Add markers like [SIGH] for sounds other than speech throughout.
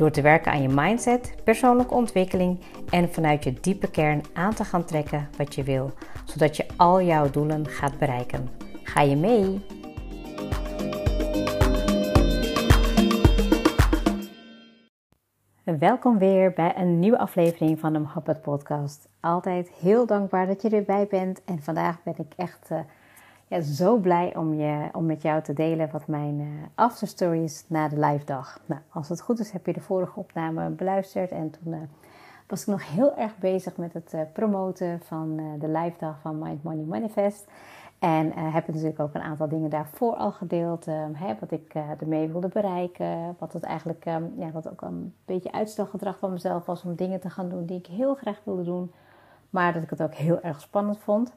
Door te werken aan je mindset, persoonlijke ontwikkeling en vanuit je diepe kern aan te gaan trekken wat je wil, zodat je al jouw doelen gaat bereiken. Ga je mee? Welkom weer bij een nieuwe aflevering van de Mohabbat Podcast. Altijd heel dankbaar dat je erbij bent en vandaag ben ik echt. Uh, ja, zo blij om, je, om met jou te delen wat mijn uh, afterstory is na de live dag. Nou, als het goed is heb je de vorige opname beluisterd en toen uh, was ik nog heel erg bezig met het uh, promoten van de live dag van Mind Money Manifest. En heb ik natuurlijk ook een aantal dingen daarvoor al gedeeld. Hè, wat ik ermee wilde bereiken. Wat het eigenlijk um, ja, wat ook een beetje uitstelgedrag van mezelf was om dingen te gaan doen die ik heel graag wilde doen. Maar dat ik het ook heel erg spannend vond.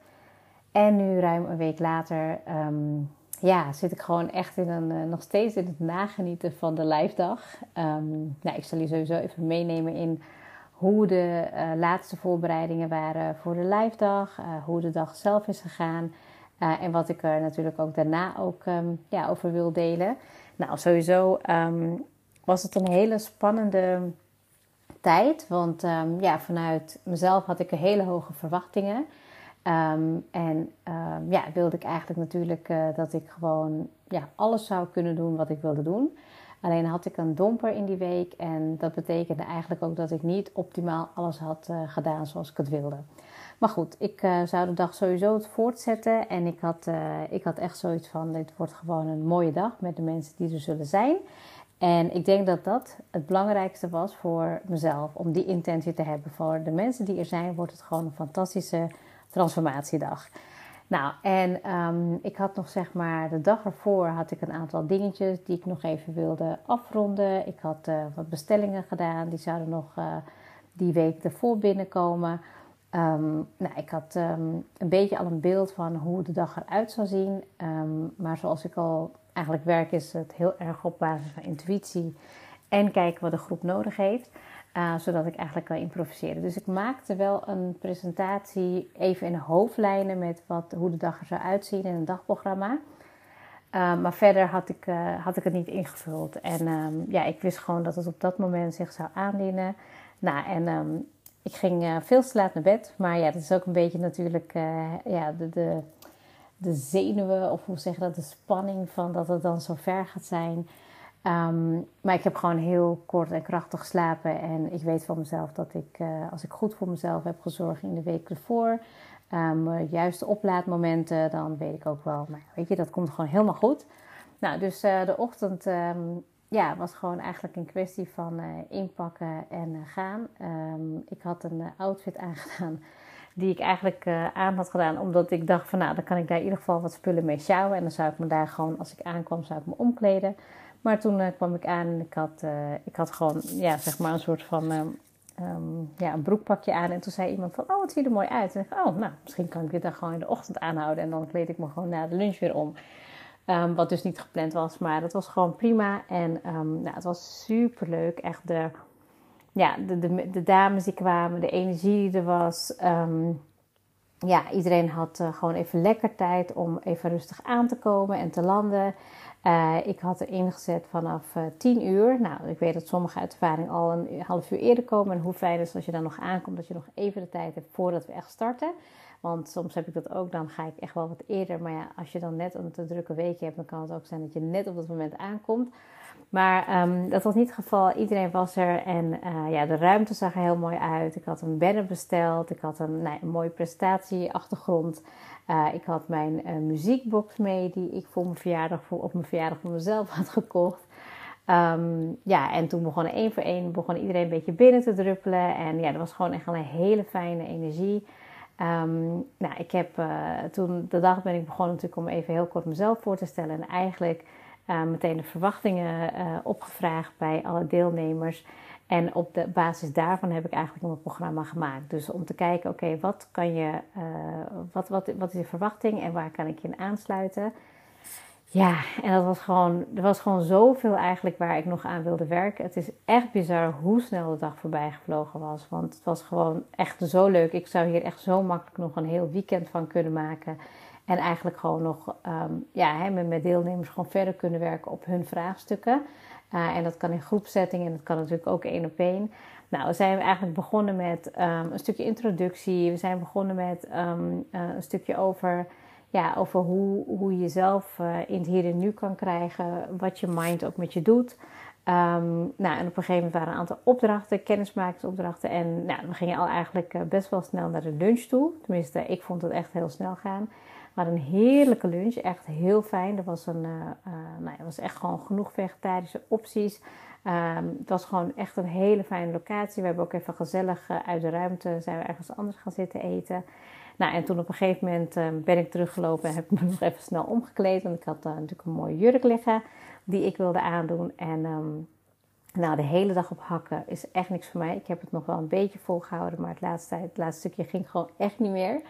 En nu, ruim een week later, ehm, ja, zit ik gewoon echt in een, uh, nog steeds in het nagenieten van de live dag. Um, nou, ik zal je sowieso even meenemen in hoe de uh, laatste voorbereidingen waren voor de live dag, uh, hoe de dag zelf is gegaan en wat ik er natuurlijk ook daarna ook um, ja, over wil delen. Nou, sowieso was het een hele spannende tijd, want ja, vanuit mezelf had ik hele hoge verwachtingen. Um, en um, ja, wilde ik eigenlijk natuurlijk uh, dat ik gewoon ja, alles zou kunnen doen wat ik wilde doen. Alleen had ik een domper in die week en dat betekende eigenlijk ook dat ik niet optimaal alles had uh, gedaan zoals ik het wilde. Maar goed, ik uh, zou de dag sowieso het voortzetten en ik had, ik had echt zoiets van: dit wordt gewoon een mooie dag met de mensen die er zullen zijn. En ik denk dat dat het belangrijkste was voor mezelf, om die intentie te hebben. Voor de mensen die er zijn, wordt het gewoon een fantastische transformatiedag. Nou, en um, ik had nog zeg maar de dag ervoor had ik een aantal dingetjes die ik nog even wilde afronden. Ik had uh, wat bestellingen gedaan, die zouden nog uh, die week ervoor binnenkomen. Um, nou, ik had um, een beetje al een beeld van hoe de dag eruit zou zien. maar zoals ik al eigenlijk werk, is het heel erg op basis van intuïtie en kijken wat de groep nodig heeft. Uh, zodat ik eigenlijk kan improviseren. Dus ik maakte wel een presentatie even in hoofdlijnen met wat, hoe de dag er zou uitzien in een dagprogramma. Uh, maar verder had ik, uh, had ik het niet ingevuld. En um, ja, ik wist gewoon dat het op dat moment zich zou aandienen. Nou, en um, ik ging veel te laat naar bed. Maar ja, dat is ook een beetje natuurlijk ja, de, de, de zenuwen, of hoe zeg je dat, de spanning van dat het dan zo ver gaat zijn. Um, maar ik heb gewoon heel kort en krachtig geslapen. En ik weet van mezelf dat ik, uh, als ik goed voor mezelf heb gezorgd in de week ervoor, um, juiste oplaadmomenten, dan weet ik ook wel, maar weet je, dat komt gewoon helemaal goed. Nou, dus uh, de ochtend um, ja, was gewoon eigenlijk een kwestie van uh, inpakken en gaan. ik had een outfit aangedaan [LAUGHS] die ik eigenlijk aan had gedaan, omdat ik dacht van nou, dan kan ik daar in ieder geval wat spullen mee sjouwen. En dan zou ik me daar gewoon, als ik aankwam, zou ik me omkleden. Maar toen uh, kwam ik aan en ik had, uh, ik had gewoon ja, zeg maar een soort van um, um, ja, een broekpakje aan. En toen zei iemand van, oh, het ziet er mooi uit. En ik dacht, oh, nou, misschien kan ik dit dan gewoon in de ochtend aanhouden. En dan kleed ik me gewoon na de lunch weer om. Um, wat dus niet gepland was, maar dat was gewoon prima. En nou, het was super leuk. Echt de, ja, de, de, de, dames die kwamen, de energie die er was. ja, iedereen had uh, gewoon even lekker tijd om even rustig aan te komen en te landen. Uh, ik had er ingezet vanaf uh, eh, 10 uur. Nou, ik weet dat sommige uit ervaring al een half uur eerder komen. En hoe fijn is als je dan nog aankomt, dat je nog even de tijd hebt voordat we echt starten. Want soms heb ik dat ook, dan ga ik echt wel wat eerder. Maar ja, als je dan net een te drukke week hebt, dan kan het ook zijn dat je net op dat moment aankomt. Maar um, dat was niet het geval. Iedereen was er en uh, ja, de ruimte zag er heel mooi uit. Ik had een banner besteld. Ik had een, een mooie presentatieachtergrond. Uh, ik had mijn uh, muziekbox mee die ik voor mijn verjaardag voor, op mijn verjaardag voor mezelf had gekocht. Um, ja, en toen begon één voor één begon iedereen een beetje binnen te druppelen. En ja, dat was gewoon echt een hele fijne energie. Um, nou, ik heb toen de dag ben ik begonnen natuurlijk om even heel kort mezelf voor te stellen. En eigenlijk meteen de verwachtingen opgevraagd bij alle deelnemers. En op de basis daarvan heb ik eigenlijk een programma gemaakt. Dus om te kijken, oké, wat kan je, wat, wat, wat is de verwachting en waar kan ik je in aansluiten? Ja, en dat was gewoon, er was gewoon zoveel eigenlijk waar ik nog aan wilde werken. Het is echt bizar hoe snel de dag voorbij gevlogen was. Want het was gewoon echt zo leuk. Ik zou hier echt zo makkelijk nog een heel weekend van kunnen maken. En eigenlijk gewoon nog um, ja, hè, met deelnemers gewoon verder kunnen werken op hun vraagstukken. Uh, en dat kan in groepsetting en dat kan natuurlijk ook één op één. Nou, we zijn eigenlijk begonnen met um, een stukje introductie. We zijn begonnen met um, uh, een stukje over ja, over hoe, hoe je jezelf uh, in het hier en nu kan krijgen, wat je mind ook met je doet. Um, nou, en op een gegeven moment waren een aantal opdrachten, kennismakingsopdrachten. En nou, we gingen al eigenlijk uh, best wel snel naar de lunch toe. Tenminste, ik vond het echt heel snel gaan. Hadden een heerlijke lunch, echt heel fijn. Er was, een, uh, nou, er was echt gewoon genoeg vegetarische opties. Um, het was gewoon echt een hele fijne locatie. We hebben ook even gezellig uit de ruimte zijn we ergens anders gaan zitten eten. Nou, en toen op een gegeven moment uh, ben ik teruggelopen en heb ik me [LAUGHS] nog even snel omgekleed. Want ik had natuurlijk een mooie jurk liggen die ik wilde aandoen. En um, nou, de hele dag op hakken is echt niks voor mij. Ik heb het nog wel een beetje volgehouden, maar het laatste, het laatste stukje ging gewoon echt niet meer.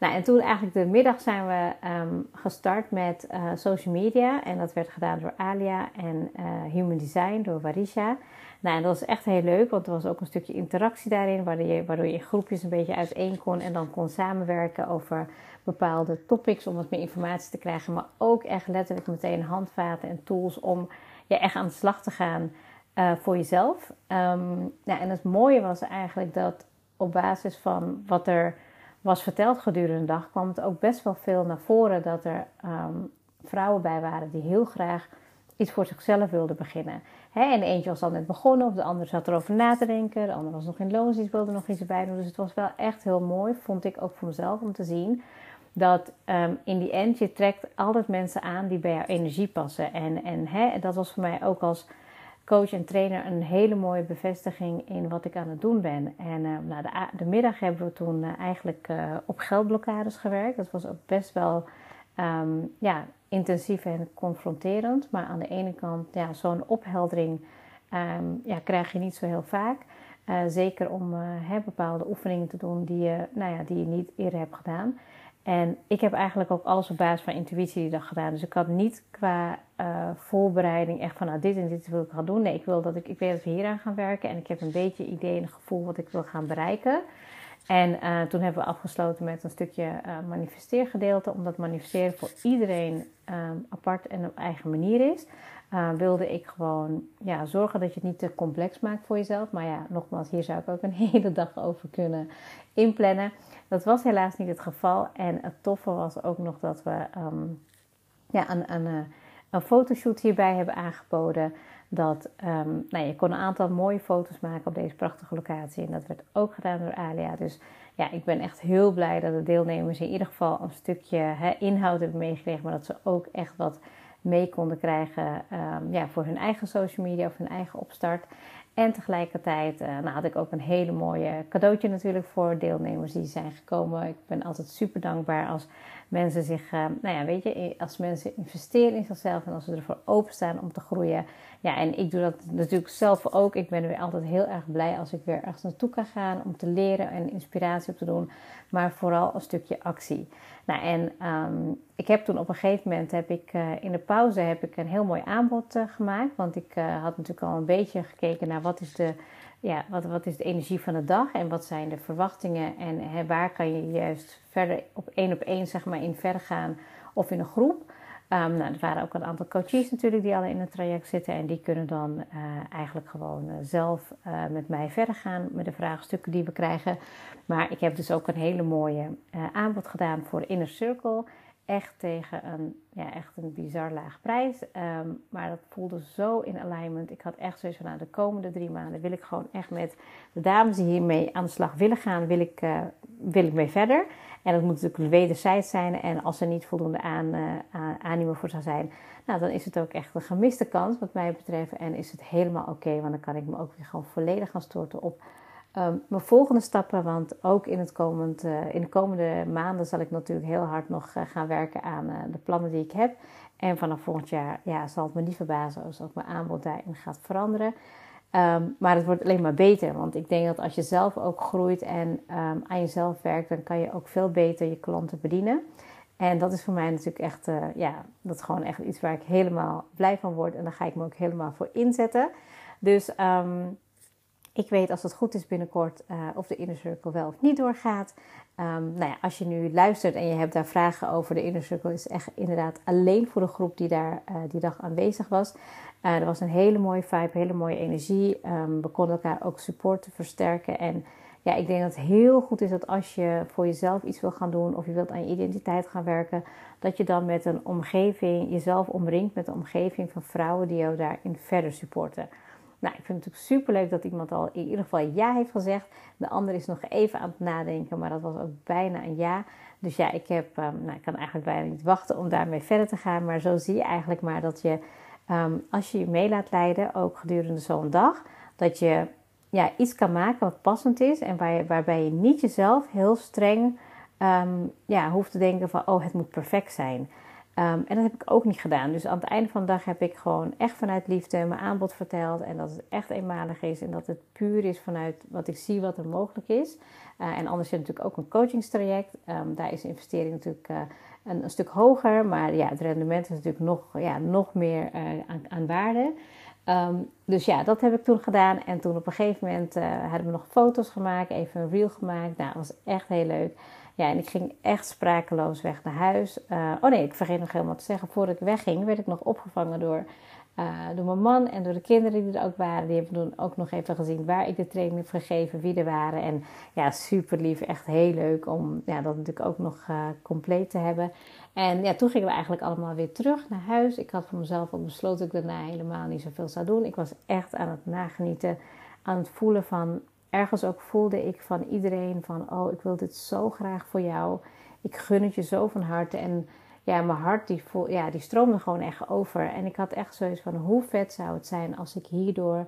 Nou, en toen eigenlijk de middag zijn we um, gestart met uh, social media. En dat werd gedaan door Alia en uh, Human Design door Varisha. Nou, en dat was echt heel leuk, want er was ook een stukje interactie daarin, waardoor je, waardoor je in groepjes een beetje uiteen kon en dan kon samenwerken over bepaalde topics om wat meer informatie te krijgen, maar ook echt letterlijk meteen handvaten en tools om ja, echt aan de slag te gaan uh, voor jezelf. Um, nou, en het mooie was eigenlijk dat op basis van wat er was verteld gedurende de dag, kwam het ook best wel veel naar voren dat er um, vrouwen bij waren die heel graag iets voor zichzelf wilden beginnen. en eentje was al net begonnen, of de andere zat erover na te denken. De andere was nog in loondienst, wilde nog iets bij doen. Dus het was wel echt heel mooi, vond ik ook voor mezelf, om te zien dat um, in die end je trekt altijd mensen aan die bij jouw energie passen. En, en hè, dat was voor mij ook als coach en trainer een hele mooie bevestiging in wat ik aan het doen ben. En uh, de, de, middag hebben we toen uh, eigenlijk uh, op geldblokkades gewerkt. Dat was ook best wel um, ja, intensief en confronterend. Maar aan de ene kant, ja, zo'n opheldering um, ja, krijg je niet zo heel vaak. Zeker om hè, bepaalde oefeningen te doen die je, nou ja, die je niet eerder hebt gedaan. En ik heb eigenlijk ook alles op basis van intuïtie die dag gedaan. Dus ik had niet qua uh, voorbereiding echt van nou, dit en dit wil ik gaan doen. Nee, ik wil dat ik, ik weet dat we hier aan gaan werken. En ik heb een beetje idee en gevoel wat ik wil gaan bereiken. En uh, toen hebben we afgesloten met een stukje uh, manifesteergedeelte. Omdat manifesteren voor iedereen um, apart en op eigen manier is. Wilde ik gewoon ja, zorgen dat je het niet te complex maakt voor jezelf. Maar ja, nogmaals, hier zou ik ook een [LAUGHS] hele dag over kunnen inplannen. Dat was helaas niet het geval. En het toffe was ook nog dat we um, ja, een, een, een fotoshoot hierbij hebben aangeboden dat um, nou, je kon een aantal mooie foto's maken op deze prachtige locatie. En dat werd ook gedaan door Alia. Dus ja, ik ben echt heel blij dat de deelnemers in ieder geval een stukje inhoud hebben meegekregen. Maar dat ze ook echt wat mee konden krijgen um, ja, voor hun eigen social media of hun eigen opstart. En tegelijkertijd uh, nou, had ik ook een hele mooie cadeautje natuurlijk voor deelnemers die zijn gekomen. Ik ben altijd super dankbaar als mensen zich, uh, nou ja, weet je, als mensen investeren in zichzelf en als ze ervoor openstaan om te groeien. Ja, en ik doe dat natuurlijk zelf ook. Ik ben weer altijd heel erg blij als ik weer ergens naartoe kan gaan om te leren en inspiratie op te doen. Maar vooral een stukje actie. Nou, en um, ik heb toen op een gegeven moment, heb ik, uh, in de pauze, heb ik een heel mooi aanbod uh, gemaakt. Want ik had natuurlijk al een beetje gekeken naar wat is, de, ja, wat, wat is de energie van de dag en wat zijn de verwachtingen. En hè, waar kan je juist verder op één op één zeg maar, in verder gaan of in een groep. Um, nou, er waren ook een aantal coaches natuurlijk die al in het traject zitten. En die kunnen dan uh, eigenlijk gewoon uh, zelf uh, met mij verder gaan met de vraagstukken die we krijgen. Maar ik heb dus ook een hele mooie aanbod gedaan voor Inner Circle. Echt tegen een, ja, echt een bizar laag prijs. Um, maar dat voelde zo in alignment. Ik had echt zoiets van, nou, de komende drie maanden wil ik gewoon echt met de dames die hiermee aan de slag willen gaan, wil ik, wil ik mee verder. En dat moet natuurlijk wederzijds zijn. En als er niet voldoende aan, uh, voor zou zijn, nou, dan is het ook echt een gemiste kans wat mij betreft. En is het helemaal oké, want dan kan ik me ook weer gewoon volledig gaan storten op um, mijn volgende stappen. Want ook in, het uh, in de komende maanden zal ik natuurlijk heel hard nog uh, gaan werken aan uh, de plannen die ik heb. En vanaf volgend jaar ja, zal het me niet verbazen als ook mijn aanbod daarin gaat veranderen. Ehm, maar het wordt alleen maar beter. Want ik denk dat als je zelf ook groeit en um, aan jezelf werkt, dan kan je ook veel beter je klanten bedienen. En dat is voor mij natuurlijk echt, ja, dat is gewoon echt iets waar ik helemaal blij van word. En daar ga ik me ook helemaal voor inzetten. Dus um, ik weet als het goed is binnenkort uh, of de Inner Circle wel of niet doorgaat. Um, nou ja, als je nu luistert en je hebt daar vragen over, de Inner Circle is echt inderdaad alleen voor de groep die daar uh, die dag aanwezig was. Uh, er was een hele mooie vibe, hele mooie energie. Um, we konden elkaar ook supporten, versterken. En ja, ik denk dat het heel goed is dat als je voor jezelf iets wil gaan doen of je wilt aan je identiteit gaan werken, dat je dan met een omgeving, jezelf omringt met een omgeving van vrouwen die jou daarin verder supporten. Nou, ik vind het natuurlijk super leuk dat iemand al in ieder geval ja heeft gezegd. De ander is nog even aan het nadenken, maar dat was ook bijna een ja. Dus ja, ik, heb, um, nou, ik kan eigenlijk bijna niet wachten om daarmee verder te gaan. Maar zo zie je eigenlijk maar dat je, um, als je je mee laat leiden, ook gedurende zo'n dag, dat je ja, iets kan maken wat passend is en waarbij je niet jezelf heel streng um, ja, hoeft te denken van, oh, het moet perfect zijn. Um, en dat heb ik ook niet gedaan. Dus aan het einde van de dag heb ik gewoon echt vanuit liefde mijn aanbod verteld. En dat het echt eenmalig is. En dat het puur is vanuit wat ik zie wat er mogelijk is. Uh, en anders je natuurlijk ook een coachingstraject. Um, daar is de investering natuurlijk uh, een, een, stuk hoger. Maar ja, het rendement is natuurlijk nog, ja, nog meer uh, aan, aan, waarde. Um, dus ja, dat heb ik toen gedaan. En toen op een gegeven moment hadden we nog foto's gemaakt. Even een reel gemaakt. Nou, dat was echt heel leuk. Ja, en ik ging echt sprakeloos weg naar huis. Uh, oh nee, ik vergeet nog helemaal te zeggen. Voordat ik wegging, werd ik nog opgevangen door, uh, door mijn man en door de kinderen die er ook waren. Die hebben toen ook nog even gezien waar ik de training heb gegeven, wie er waren. En ja, super lief. Echt heel leuk om ja, dat natuurlijk ook nog uh, compleet te hebben. En ja, toen gingen we eigenlijk allemaal weer terug naar huis. Ik had voor mezelf al besloten dat ik daarna helemaal niet zoveel zou doen. Ik was echt aan het nagenieten, aan het voelen van ergens ook voelde ik van iedereen van, oh, ik wil dit zo graag voor jou. Ik gun het je zo van harte. En ja, mijn hart die, voel, ja, die stroomde gewoon echt over. En ik had echt zoiets van, hoe vet zou het zijn als ik hierdoor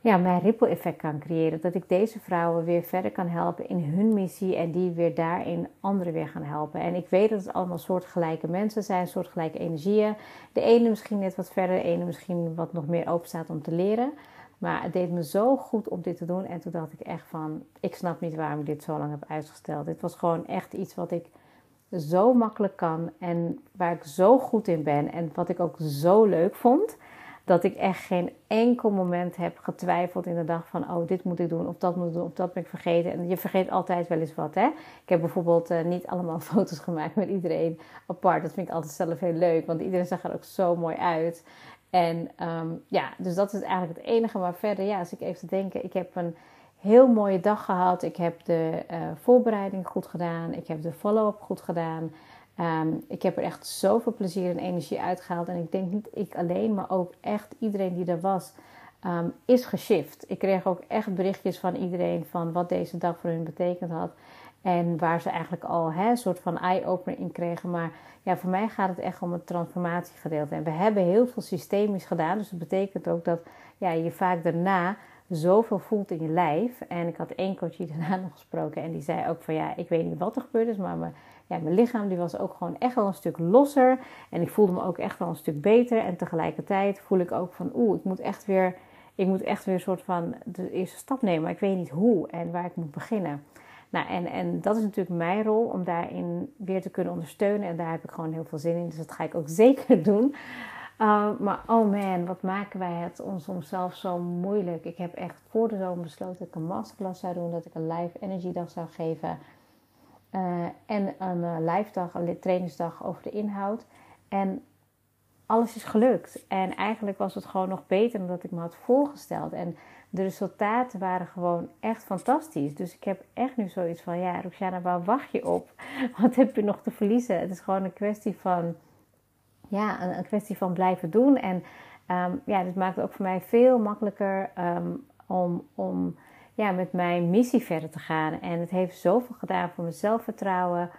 ja, mijn ripple effect kan creëren. Dat ik deze vrouwen weer verder kan helpen in hun missie en die weer daarin anderen weer gaan helpen. En ik weet dat het allemaal soortgelijke mensen zijn, soortgelijke energieën. De ene misschien net wat verder, de ene misschien wat nog meer open staat om te leren. Maar het deed me zo goed om dit te doen. En toen dacht ik echt van, ik snap niet waarom ik dit zo lang heb uitgesteld. Dit was gewoon echt iets wat ik zo makkelijk kan. En waar ik zo goed in ben. En wat ik ook zo leuk vond. Dat ik echt geen enkel moment heb getwijfeld in de dag van... oh, dit moet ik doen, of dat moet ik doen, of dat ben ik vergeten. En je vergeet altijd wel eens wat, hè. Ik heb bijvoorbeeld uh, niet allemaal [LAUGHS] foto's gemaakt met iedereen apart. Dat vind ik altijd zelf heel leuk, want iedereen zag er ook zo mooi uit. En um, ja, dus dat is eigenlijk het enige. Maar verder, ja, als ik even te denken, ik heb een heel mooie dag gehad. Ik heb de uh, voorbereiding goed gedaan. Ik heb de follow-up goed gedaan. Um, ik heb er echt zoveel plezier en energie uitgehaald. En ik denk niet ik alleen, maar ook echt iedereen die er was, um, is geshift. Ik kreeg ook echt berichtjes van iedereen van wat deze dag voor hun betekend had. En waar ze eigenlijk al hè, een soort van eye-opener in kregen. Maar ja, voor mij gaat het echt om het transformatiegedeelte. En we hebben heel veel systemisch gedaan. Dus dat betekent ook dat ja, je vaak daarna zoveel voelt in je lijf. En ik had één die [LAUGHS] daarna nog gesproken. En die zei ook van ja, ik weet niet wat er gebeurd is. Maar mijn, ja, mijn lichaam die was ook gewoon echt wel een stuk losser. En ik voelde me ook echt wel een stuk beter. En tegelijkertijd voel ik ook van oeh, ik moet echt weer... Ik moet echt weer een soort van de eerste stap nemen. Maar ik weet niet hoe en waar ik moet beginnen. Nou, en, en dat is natuurlijk mijn rol om daarin weer te kunnen ondersteunen. En daar heb ik gewoon heel veel zin in. Dus dat ga ik ook [LAUGHS] zeker doen. Uh, maar oh man, wat maken wij het ons zelf zo moeilijk. Ik heb echt voor de zomer besloten dat ik een masterclass zou doen. Dat ik een live energy dag zou geven. Uh, en een uh, live dag, een trainingsdag over de inhoud. En alles is gelukt. En eigenlijk was het gewoon nog beter dan dat ik me had voorgesteld. En de resultaten waren gewoon echt fantastisch. Dus ik heb echt nu zoiets van: ja, Roxana, waar wacht je op? [LAUGHS] Wat heb je nog te verliezen? Het is gewoon een kwestie van, ja, een, kwestie van blijven doen. En um, ja, dit maakt het ook voor mij veel makkelijker um, om, om ja, met mijn missie verder te gaan. En het heeft zoveel gedaan voor mijn zelfvertrouwen.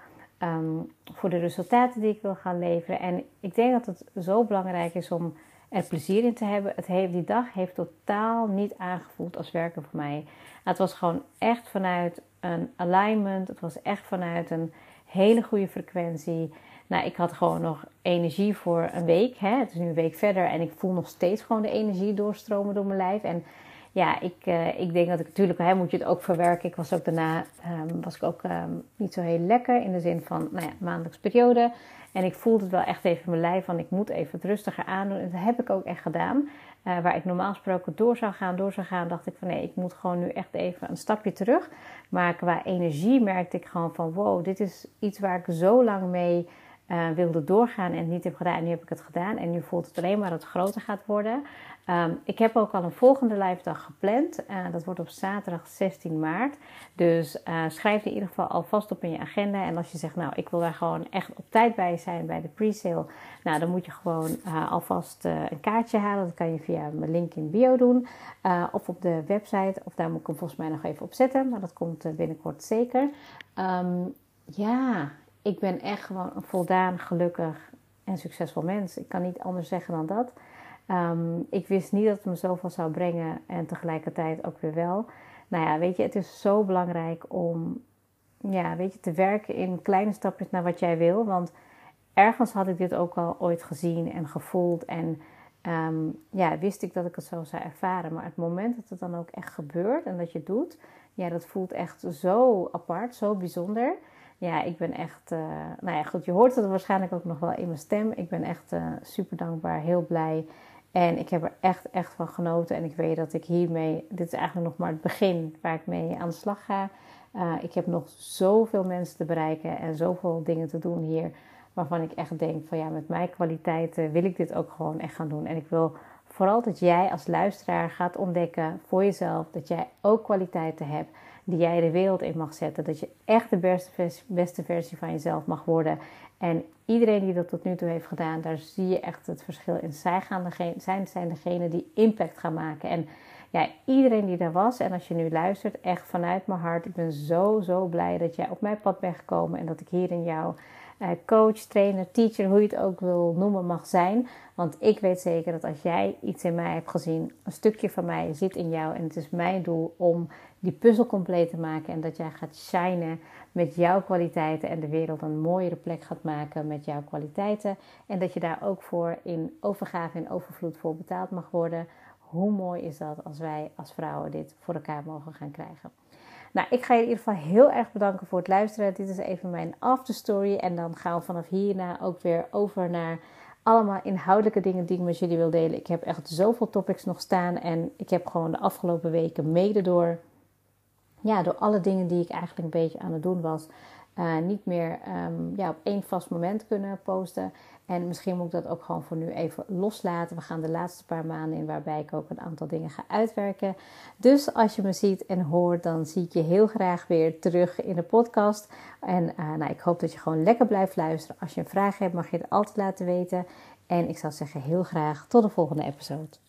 Um, voor de resultaten die ik wil gaan leveren. En ik denk dat het zo belangrijk is om er plezier in te hebben. Het heeft, die dag heeft totaal niet aangevoeld als werken voor mij. Het was gewoon echt vanuit een alignment. Het was echt vanuit een hele goede frequentie. Nou, ik had gewoon nog energie voor een week. Hè? Het is nu een week verder en ik voel nog steeds gewoon de energie doorstromen door mijn lijf. En ja, ik, uh, ik denk dat ik natuurlijk, hè, moet je het ook verwerken. Ik was ook daarna, um, was ik ook um, niet zo heel lekker in de zin van, nou ja, maandelijks periode. En ik voelde het wel echt even in mijn lijf van, ik moet even het rustiger aandoen. En dat heb ik ook echt gedaan. Uh, waar ik normaal gesproken door zou gaan, door zou gaan, dacht ik van nee, ik moet gewoon nu echt even een stapje terug. Maar qua energie merkte ik gewoon van wow, dit is iets waar ik zo lang mee uh, wilde doorgaan en het niet heb gedaan. Nu heb ik het gedaan en nu voelt het alleen maar dat het groter gaat worden. Um, ik heb ook al een volgende live dag gepland. Uh, dat wordt op zaterdag 16 maart. Dus uh, schrijf in ieder geval alvast op in je agenda. En als je zegt, nou, ik wil daar gewoon echt op tijd bij zijn bij de pre-sale. Nou, dan moet je gewoon alvast een kaartje halen. Dat kan je via mijn link in bio doen. of op de website. Of daar moet ik hem volgens mij nog even op zetten. Maar dat komt binnenkort zeker. Um, ja, ik ben echt gewoon een voldaan, gelukkig en succesvol mens. Ik kan niet anders zeggen dan dat. Um, ik wist niet dat het me zoveel zou brengen en tegelijkertijd ook weer wel. Nou ja, weet je, het is zo belangrijk om ja, weet je, te werken in kleine stapjes naar wat jij wil. Want ergens had ik dit ook al ooit gezien en gevoeld. En um, ja, wist ik dat ik het zo zou ervaren. Maar het moment dat het dan ook echt gebeurt en dat je het doet, ja, dat voelt echt zo apart, zo bijzonder. Ja, ik ben echt, uh, nou ja, goed, je hoort het waarschijnlijk ook nog wel in mijn stem. Ik ben echt uh, super dankbaar, heel blij. En ik heb er echt, echt van genoten. En ik weet dat ik hiermee, dit is eigenlijk nog maar het begin waar ik mee aan de slag ga. Uh, ik heb nog zoveel mensen te bereiken en zoveel dingen te doen hier. Waarvan ik echt denk van ja, met mijn kwaliteiten wil ik dit ook gewoon echt gaan doen. En ik wil vooral dat jij als luisteraar gaat ontdekken voor jezelf dat jij ook kwaliteiten hebt die jij de wereld in mag zetten. Dat je echt de beste beste versie van jezelf mag worden. En iedereen die dat tot nu toe heeft gedaan, daar zie je echt het verschil in. Zij, gaan degene, zijn, zijn degene die impact gaan maken. En ja, iedereen die daar was en als je nu luistert, echt vanuit mijn hart. Ik ben zo, zo blij dat jij op mijn pad bent gekomen en dat ik hier in jou coach, trainer, teacher, hoe je het ook wil noemen, mag zijn. Want ik weet zeker dat als jij iets in mij hebt gezien, een stukje van mij zit in jou. En het is mijn doel om die puzzel compleet te maken. En dat jij gaat shinen met jouw kwaliteiten en de wereld een mooiere plek gaat maken met jouw kwaliteiten. En dat je daar ook voor in overgave en overvloed voor betaald mag worden. Hoe mooi is dat als wij als vrouwen dit voor elkaar mogen gaan krijgen? Nou, ik ga je in ieder geval heel erg bedanken voor het luisteren. Dit is even mijn afterstory. En dan gaan we vanaf hierna ook weer over naar allemaal inhoudelijke dingen die ik met jullie wil delen. Ik heb echt zoveel topics nog staan. En ik heb gewoon de afgelopen weken mede door, ja, door alle dingen die ik eigenlijk een beetje aan het doen was. Uh, niet meer um, ja, op één vast moment kunnen posten. En misschien moet ik dat ook gewoon voor nu even loslaten. We gaan de laatste paar maanden in waarbij ik ook een aantal dingen ga uitwerken. Dus als je me ziet en hoort, dan zie ik je heel graag weer terug in de podcast. En uh, nou, ik hoop dat je gewoon lekker blijft luisteren. Als je een vraag hebt, mag je het altijd laten weten. En ik zou zeggen heel graag tot de volgende episode.